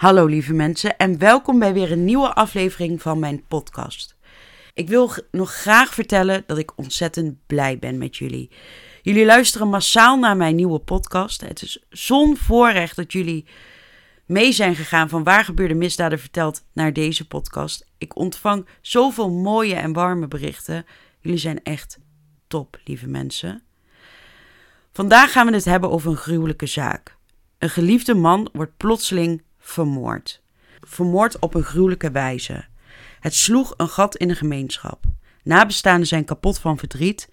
Hallo lieve mensen en welkom bij weer een nieuwe aflevering van mijn podcast. Ik wil nog graag vertellen dat ik ontzettend blij ben met jullie. Jullie luisteren massaal naar mijn nieuwe podcast. Het is zo'n voorrecht dat jullie mee zijn gegaan van waar gebeurde misdaden verteld naar deze podcast. Ik ontvang zoveel mooie en warme berichten. Jullie zijn echt top, lieve mensen. Vandaag gaan we het hebben over een gruwelijke zaak. Een geliefde man wordt plotseling vermoord. Vermoord op een gruwelijke wijze. Het sloeg een gat in de gemeenschap. Nabestaanden zijn kapot van verdriet.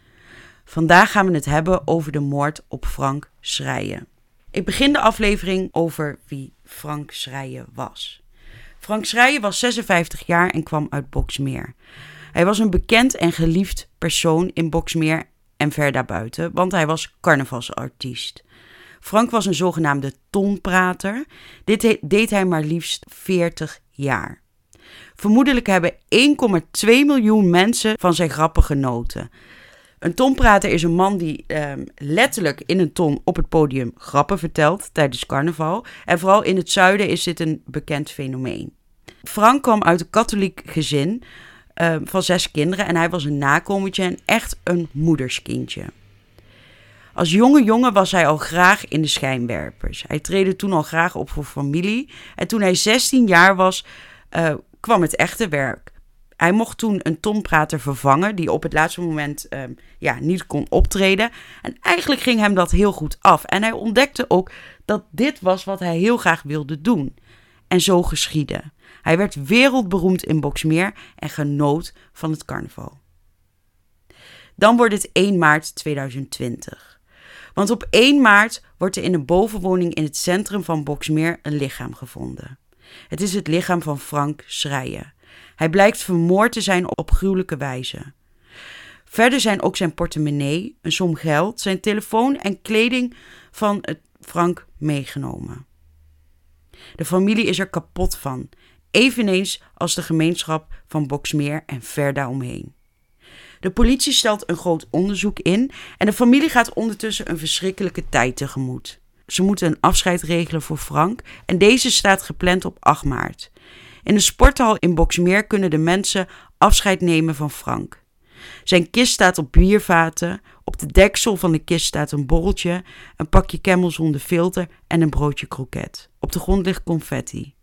Vandaag gaan we het hebben over de moord op Frank Schrijen. Ik begin de aflevering over wie Frank Schrijen was. Frank Schrijen was 56 jaar en kwam uit Boksmeer. Hij was een bekend en geliefd persoon in Boksmeer en ver daarbuiten, want hij was carnavalsartiest. Frank was een zogenaamde tonprater. Dit deed hij maar liefst 40 jaar. Vermoedelijk hebben 1,2 miljoen mensen van zijn grappen genoten. Een tonprater is een man die ehm, letterlijk in een ton op het podium grappen vertelt tijdens carnaval. En vooral in het zuiden is dit een bekend fenomeen. Frank kwam uit een katholiek gezin ehm, van zes kinderen en hij was een nakomertje en echt een moederskindje. Als jonge jongen was hij al graag in de schijnwerpers. Hij treedde toen al graag op voor familie. En toen hij 16 jaar was, uh, kwam het echte werk. Hij mocht toen een tonprater vervangen, die op het laatste moment uh, ja, niet kon optreden. En eigenlijk ging hem dat heel goed af. En hij ontdekte ook dat dit was wat hij heel graag wilde doen. En zo geschiedde. Hij werd wereldberoemd in Boksmeer en genoot van het carnaval. Dan wordt het 1 maart 2020. Want op 1 maart wordt er in een bovenwoning in het centrum van Boksmeer een lichaam gevonden. Het is het lichaam van Frank Schrijen. Hij blijkt vermoord te zijn op gruwelijke wijze. Verder zijn ook zijn portemonnee, een som geld, zijn telefoon en kleding van het Frank meegenomen. De familie is er kapot van, eveneens als de gemeenschap van Boksmeer en ver daaromheen. De politie stelt een groot onderzoek in en de familie gaat ondertussen een verschrikkelijke tijd tegemoet. Ze moeten een afscheid regelen voor Frank en deze staat gepland op 8 maart. In de sporthal in Boksmeer kunnen de mensen afscheid nemen van Frank. Zijn kist staat op biervaten, op de deksel van de kist staat een borreltje, een pakje Camel zonder filter en een broodje kroket. Op de grond ligt confetti.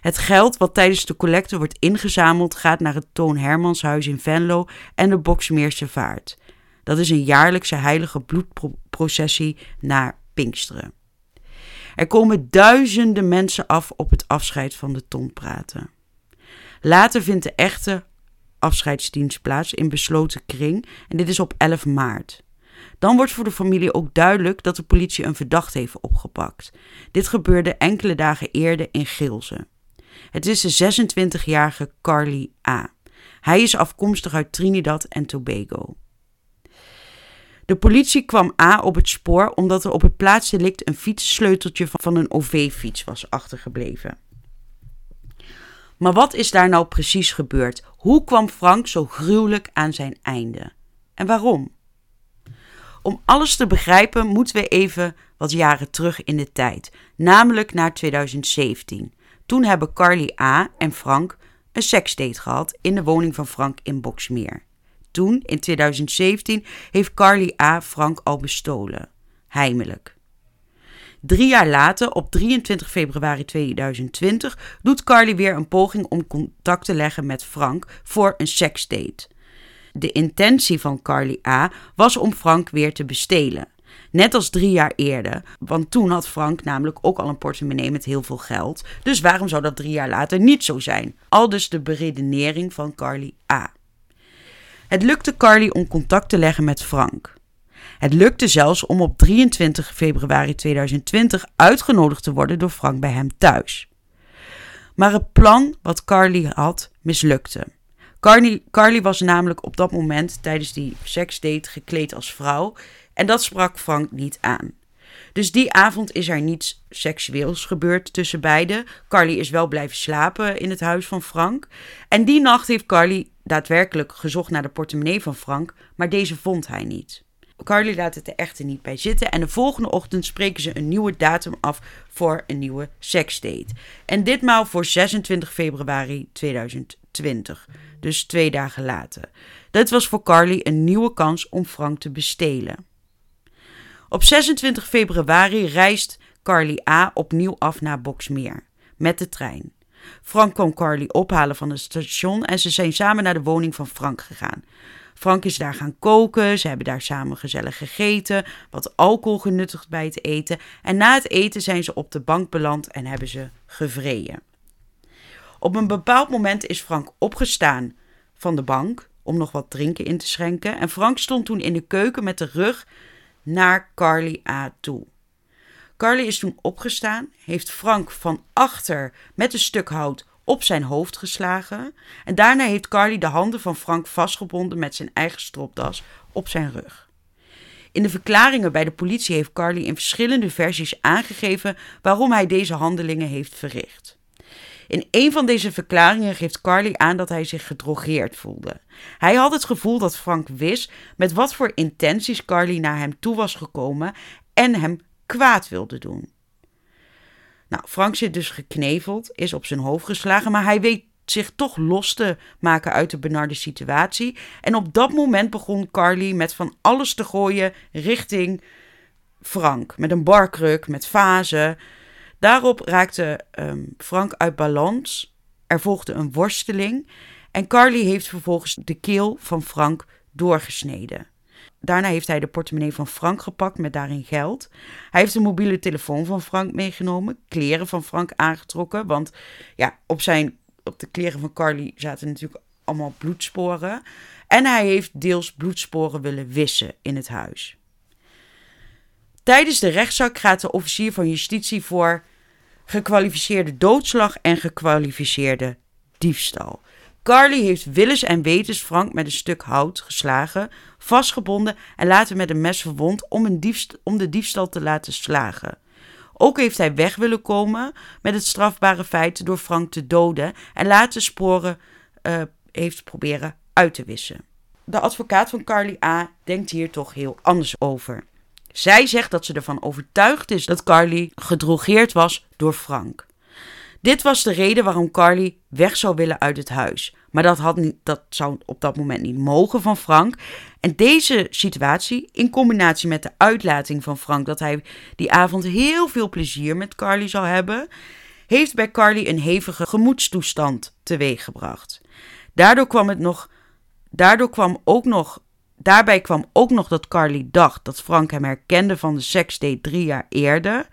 Het geld wat tijdens de collecte wordt ingezameld gaat naar het Toon Hermanshuis in Venlo en de Boksmeerse Vaart. Dat is een jaarlijkse heilige bloedprocessie naar Pinksteren. Er komen duizenden mensen af op het afscheid van de tonpraten. Later vindt de echte afscheidsdienst plaats in besloten kring en dit is op 11 maart. Dan wordt voor de familie ook duidelijk dat de politie een verdachte heeft opgepakt. Dit gebeurde enkele dagen eerder in Gilze. Het is de 26-jarige Carly A. Hij is afkomstig uit Trinidad en Tobago. De politie kwam A op het spoor omdat er op het plaatsdelict een fietssleuteltje van een OV-fiets was achtergebleven. Maar wat is daar nou precies gebeurd? Hoe kwam Frank zo gruwelijk aan zijn einde? En waarom? Om alles te begrijpen moeten we even wat jaren terug in de tijd, namelijk naar 2017. Toen hebben Carly A. en Frank een seksdate gehad in de woning van Frank in Boksmeer. Toen, in 2017, heeft Carly A. Frank al bestolen. Heimelijk. Drie jaar later, op 23 februari 2020, doet Carly weer een poging om contact te leggen met Frank voor een seksdate. De intentie van Carly A. was om Frank weer te bestelen. Net als drie jaar eerder. Want toen had Frank namelijk ook al een portemonnee met heel veel geld. Dus waarom zou dat drie jaar later niet zo zijn? Al dus de beredenering van Carly A. Het lukte Carly om contact te leggen met Frank. Het lukte zelfs om op 23 februari 2020 uitgenodigd te worden door Frank bij hem thuis. Maar het plan wat Carly had mislukte. Carly, Carly was namelijk op dat moment tijdens die seksdate gekleed als vrouw en dat sprak Frank niet aan. Dus die avond is er niets seksueels gebeurd tussen beiden. Carly is wel blijven slapen in het huis van Frank. En die nacht heeft Carly daadwerkelijk gezocht naar de portemonnee van Frank, maar deze vond hij niet. Carly laat het er echter niet bij zitten en de volgende ochtend spreken ze een nieuwe datum af voor een nieuwe seksdate. En ditmaal voor 26 februari 2020, dus twee dagen later. Dit was voor Carly een nieuwe kans om Frank te bestelen. Op 26 februari reist Carly A opnieuw af naar Boksmeer met de trein. Frank kwam Carly ophalen van het station en ze zijn samen naar de woning van Frank gegaan. Frank is daar gaan koken, ze hebben daar samen gezellig gegeten, wat alcohol genuttigd bij het eten en na het eten zijn ze op de bank beland en hebben ze gevreden. Op een bepaald moment is Frank opgestaan van de bank om nog wat drinken in te schenken en Frank stond toen in de keuken met de rug naar Carly A toe. Carly is toen opgestaan, heeft Frank van achter met een stuk hout op zijn hoofd geslagen. En daarna heeft Carly de handen van Frank vastgebonden met zijn eigen stropdas op zijn rug. In de verklaringen bij de politie heeft Carly in verschillende versies aangegeven waarom hij deze handelingen heeft verricht. In een van deze verklaringen geeft Carly aan dat hij zich gedrogeerd voelde. Hij had het gevoel dat Frank wist met wat voor intenties Carly naar hem toe was gekomen en hem kwaad wilde doen. Nou, Frank zit dus gekneveld, is op zijn hoofd geslagen, maar hij weet zich toch los te maken uit de benarde situatie. En op dat moment begon Carly met van alles te gooien richting Frank. Met een barkruk, met vazen. Daarop raakte um, Frank uit balans. Er volgde een worsteling. En Carly heeft vervolgens de keel van Frank doorgesneden. Daarna heeft hij de portemonnee van Frank gepakt met daarin geld. Hij heeft de mobiele telefoon van Frank meegenomen, kleren van Frank aangetrokken. Want ja, op, zijn, op de kleren van Carly zaten natuurlijk allemaal bloedsporen. En hij heeft deels bloedsporen willen wissen in het huis. Tijdens de rechtszaak gaat de officier van justitie voor gekwalificeerde doodslag en gekwalificeerde diefstal. Carly heeft willens en wetens Frank met een stuk hout geslagen, vastgebonden en later met een mes verwond om, een om de diefstal te laten slagen. Ook heeft hij weg willen komen met het strafbare feit door Frank te doden en later sporen uh, heeft proberen uit te wissen. De advocaat van Carly A. denkt hier toch heel anders over. Zij zegt dat ze ervan overtuigd is dat Carly gedrogeerd was door Frank. Dit was de reden waarom Carly weg zou willen uit het huis. Maar dat, had niet, dat zou op dat moment niet mogen van Frank. En deze situatie, in combinatie met de uitlating van Frank dat hij die avond heel veel plezier met Carly zou hebben, heeft bij Carly een hevige gemoedstoestand teweeggebracht. Daardoor kwam het nog. Daardoor kwam ook nog. Daarbij kwam ook nog dat Carly dacht dat Frank hem herkende van de seksdate drie jaar eerder.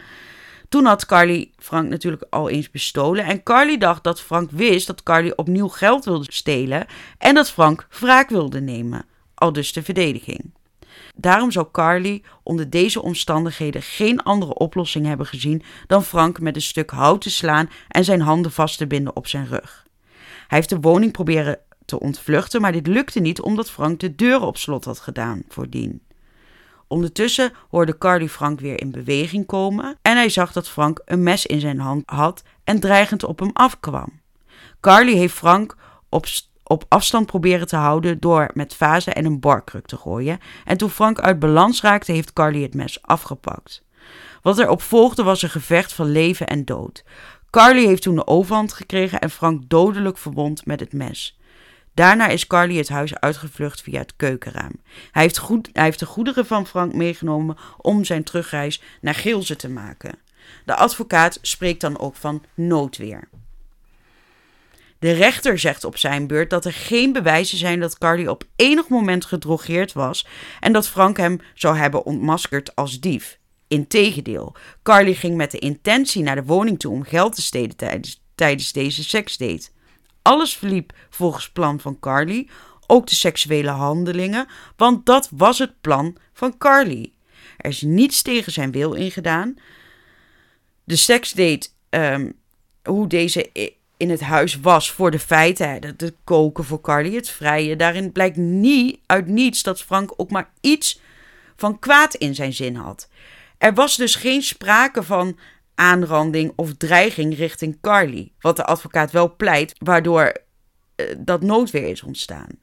Toen had Carly Frank natuurlijk al eens bestolen. En Carly dacht dat Frank wist dat Carly opnieuw geld wilde stelen. En dat Frank wraak wilde nemen. Al dus de verdediging. Daarom zou Carly onder deze omstandigheden geen andere oplossing hebben gezien dan Frank met een stuk hout te slaan en zijn handen vast te binden op zijn rug. Hij heeft de woning proberen te ontvluchten, maar dit lukte niet omdat Frank de deuren op slot had gedaan voordien. Ondertussen hoorde Carly Frank weer in beweging komen en hij zag dat Frank een mes in zijn hand had en dreigend op hem afkwam. Carly heeft Frank op, op afstand proberen te houden door met vazen en een barkruk te gooien. En toen Frank uit balans raakte, heeft Carly het mes afgepakt. Wat erop volgde was een gevecht van leven en dood. Carly heeft toen de overhand gekregen en Frank dodelijk verwond met het mes. Daarna is Carly het huis uitgevlucht via het keukenraam. Hij heeft, goed, hij heeft de goederen van Frank meegenomen om zijn terugreis naar Geelze te maken. De advocaat spreekt dan ook van noodweer. De rechter zegt op zijn beurt dat er geen bewijzen zijn dat Carly op enig moment gedrogeerd was en dat Frank hem zou hebben ontmaskerd als dief. Integendeel, Carly ging met de intentie naar de woning toe om geld te stelen tijdens, tijdens deze seksdate. Alles verliep volgens plan van Carly, ook de seksuele handelingen, want dat was het plan van Carly. Er is niets tegen zijn wil ingedaan. De seksdate, um, hoe deze in het huis was voor de feiten, het koken voor Carly, het vrije, daarin blijkt niet uit niets dat Frank ook maar iets van kwaad in zijn zin had. Er was dus geen sprake van aanranding of dreiging richting Carly. Wat de advocaat wel pleit, waardoor uh, dat noodweer is ontstaan.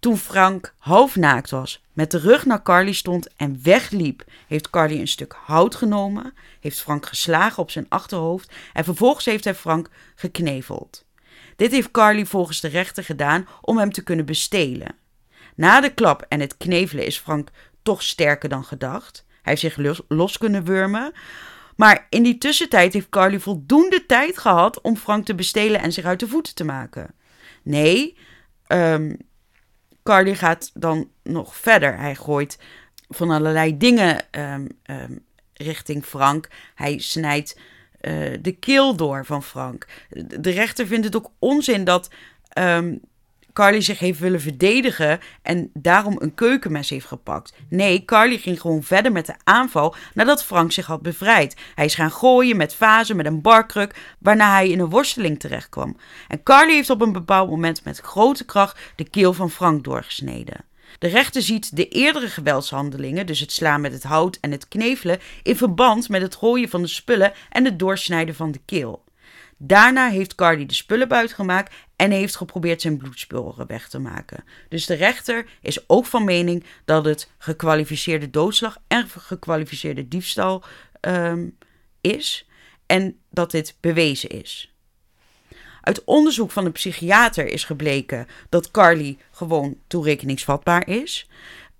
Toen Frank half naakt was, met de rug naar Carly stond en wegliep, heeft Carly een stuk hout genomen, heeft Frank geslagen op zijn achterhoofd en vervolgens heeft hij Frank gekneveld. Dit heeft Carly volgens de rechter gedaan om hem te kunnen bestelen. Na de klap en het knevelen is Frank toch sterker dan gedacht. Hij heeft zich los kunnen wurmen. Maar in die tussentijd heeft Carly voldoende tijd gehad om Frank te bestelen en zich uit de voeten te maken. Nee, um, Carly gaat dan nog verder. Hij gooit van allerlei dingen um, um, richting Frank. Hij snijdt uh, de keel door van Frank. De rechter vindt het ook onzin dat Carly zich heeft willen verdedigen en daarom een keukenmes heeft gepakt. Nee, Carly ging gewoon verder met de aanval nadat Frank zich had bevrijd. Hij is gaan gooien met vazen, met een barkruk, waarna hij in een worsteling terecht kwam. En Carly heeft op een bepaald moment met grote kracht de keel van Frank doorgesneden. De rechter ziet de eerdere geweldshandelingen, dus het slaan met het hout en het knevelen, in verband met het gooien van de spullen en het doorsnijden van de keel. Daarna heeft Cardi de spullen buiten gemaakt en heeft geprobeerd zijn bloedsporen weg te maken. Dus de rechter is ook van mening dat het gekwalificeerde doodslag en gekwalificeerde diefstal um, is en dat dit bewezen is. Uit onderzoek van een psychiater is gebleken dat Carly gewoon toerekeningsvatbaar is.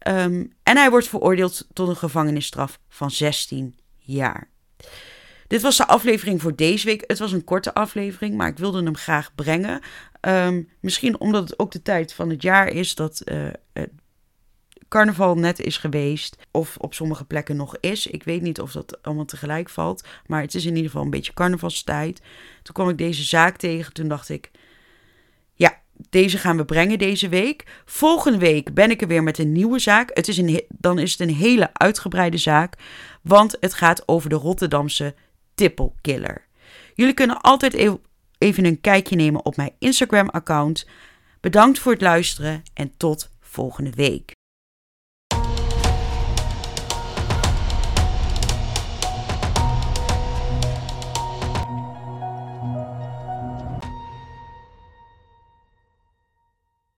Um, en hij wordt veroordeeld tot een gevangenisstraf van 16 jaar. Dit was de aflevering voor deze week. Het was een korte aflevering, maar ik wilde hem graag brengen. Um, misschien omdat het ook de tijd van het jaar is dat het carnaval net is geweest. Of op sommige plekken nog is. Ik weet niet of dat allemaal tegelijk valt. Maar het is in ieder geval een beetje carnavalstijd. Toen kwam ik deze zaak tegen. Toen dacht ik. Ja, deze gaan we brengen deze week. Volgende week ben ik er weer met een nieuwe zaak. Het is een, dan is het een hele uitgebreide zaak. Want het gaat over de Rotterdamse tippelkiller. Jullie kunnen altijd even een kijkje nemen op mijn Instagram-account. Bedankt voor het luisteren en tot volgende week.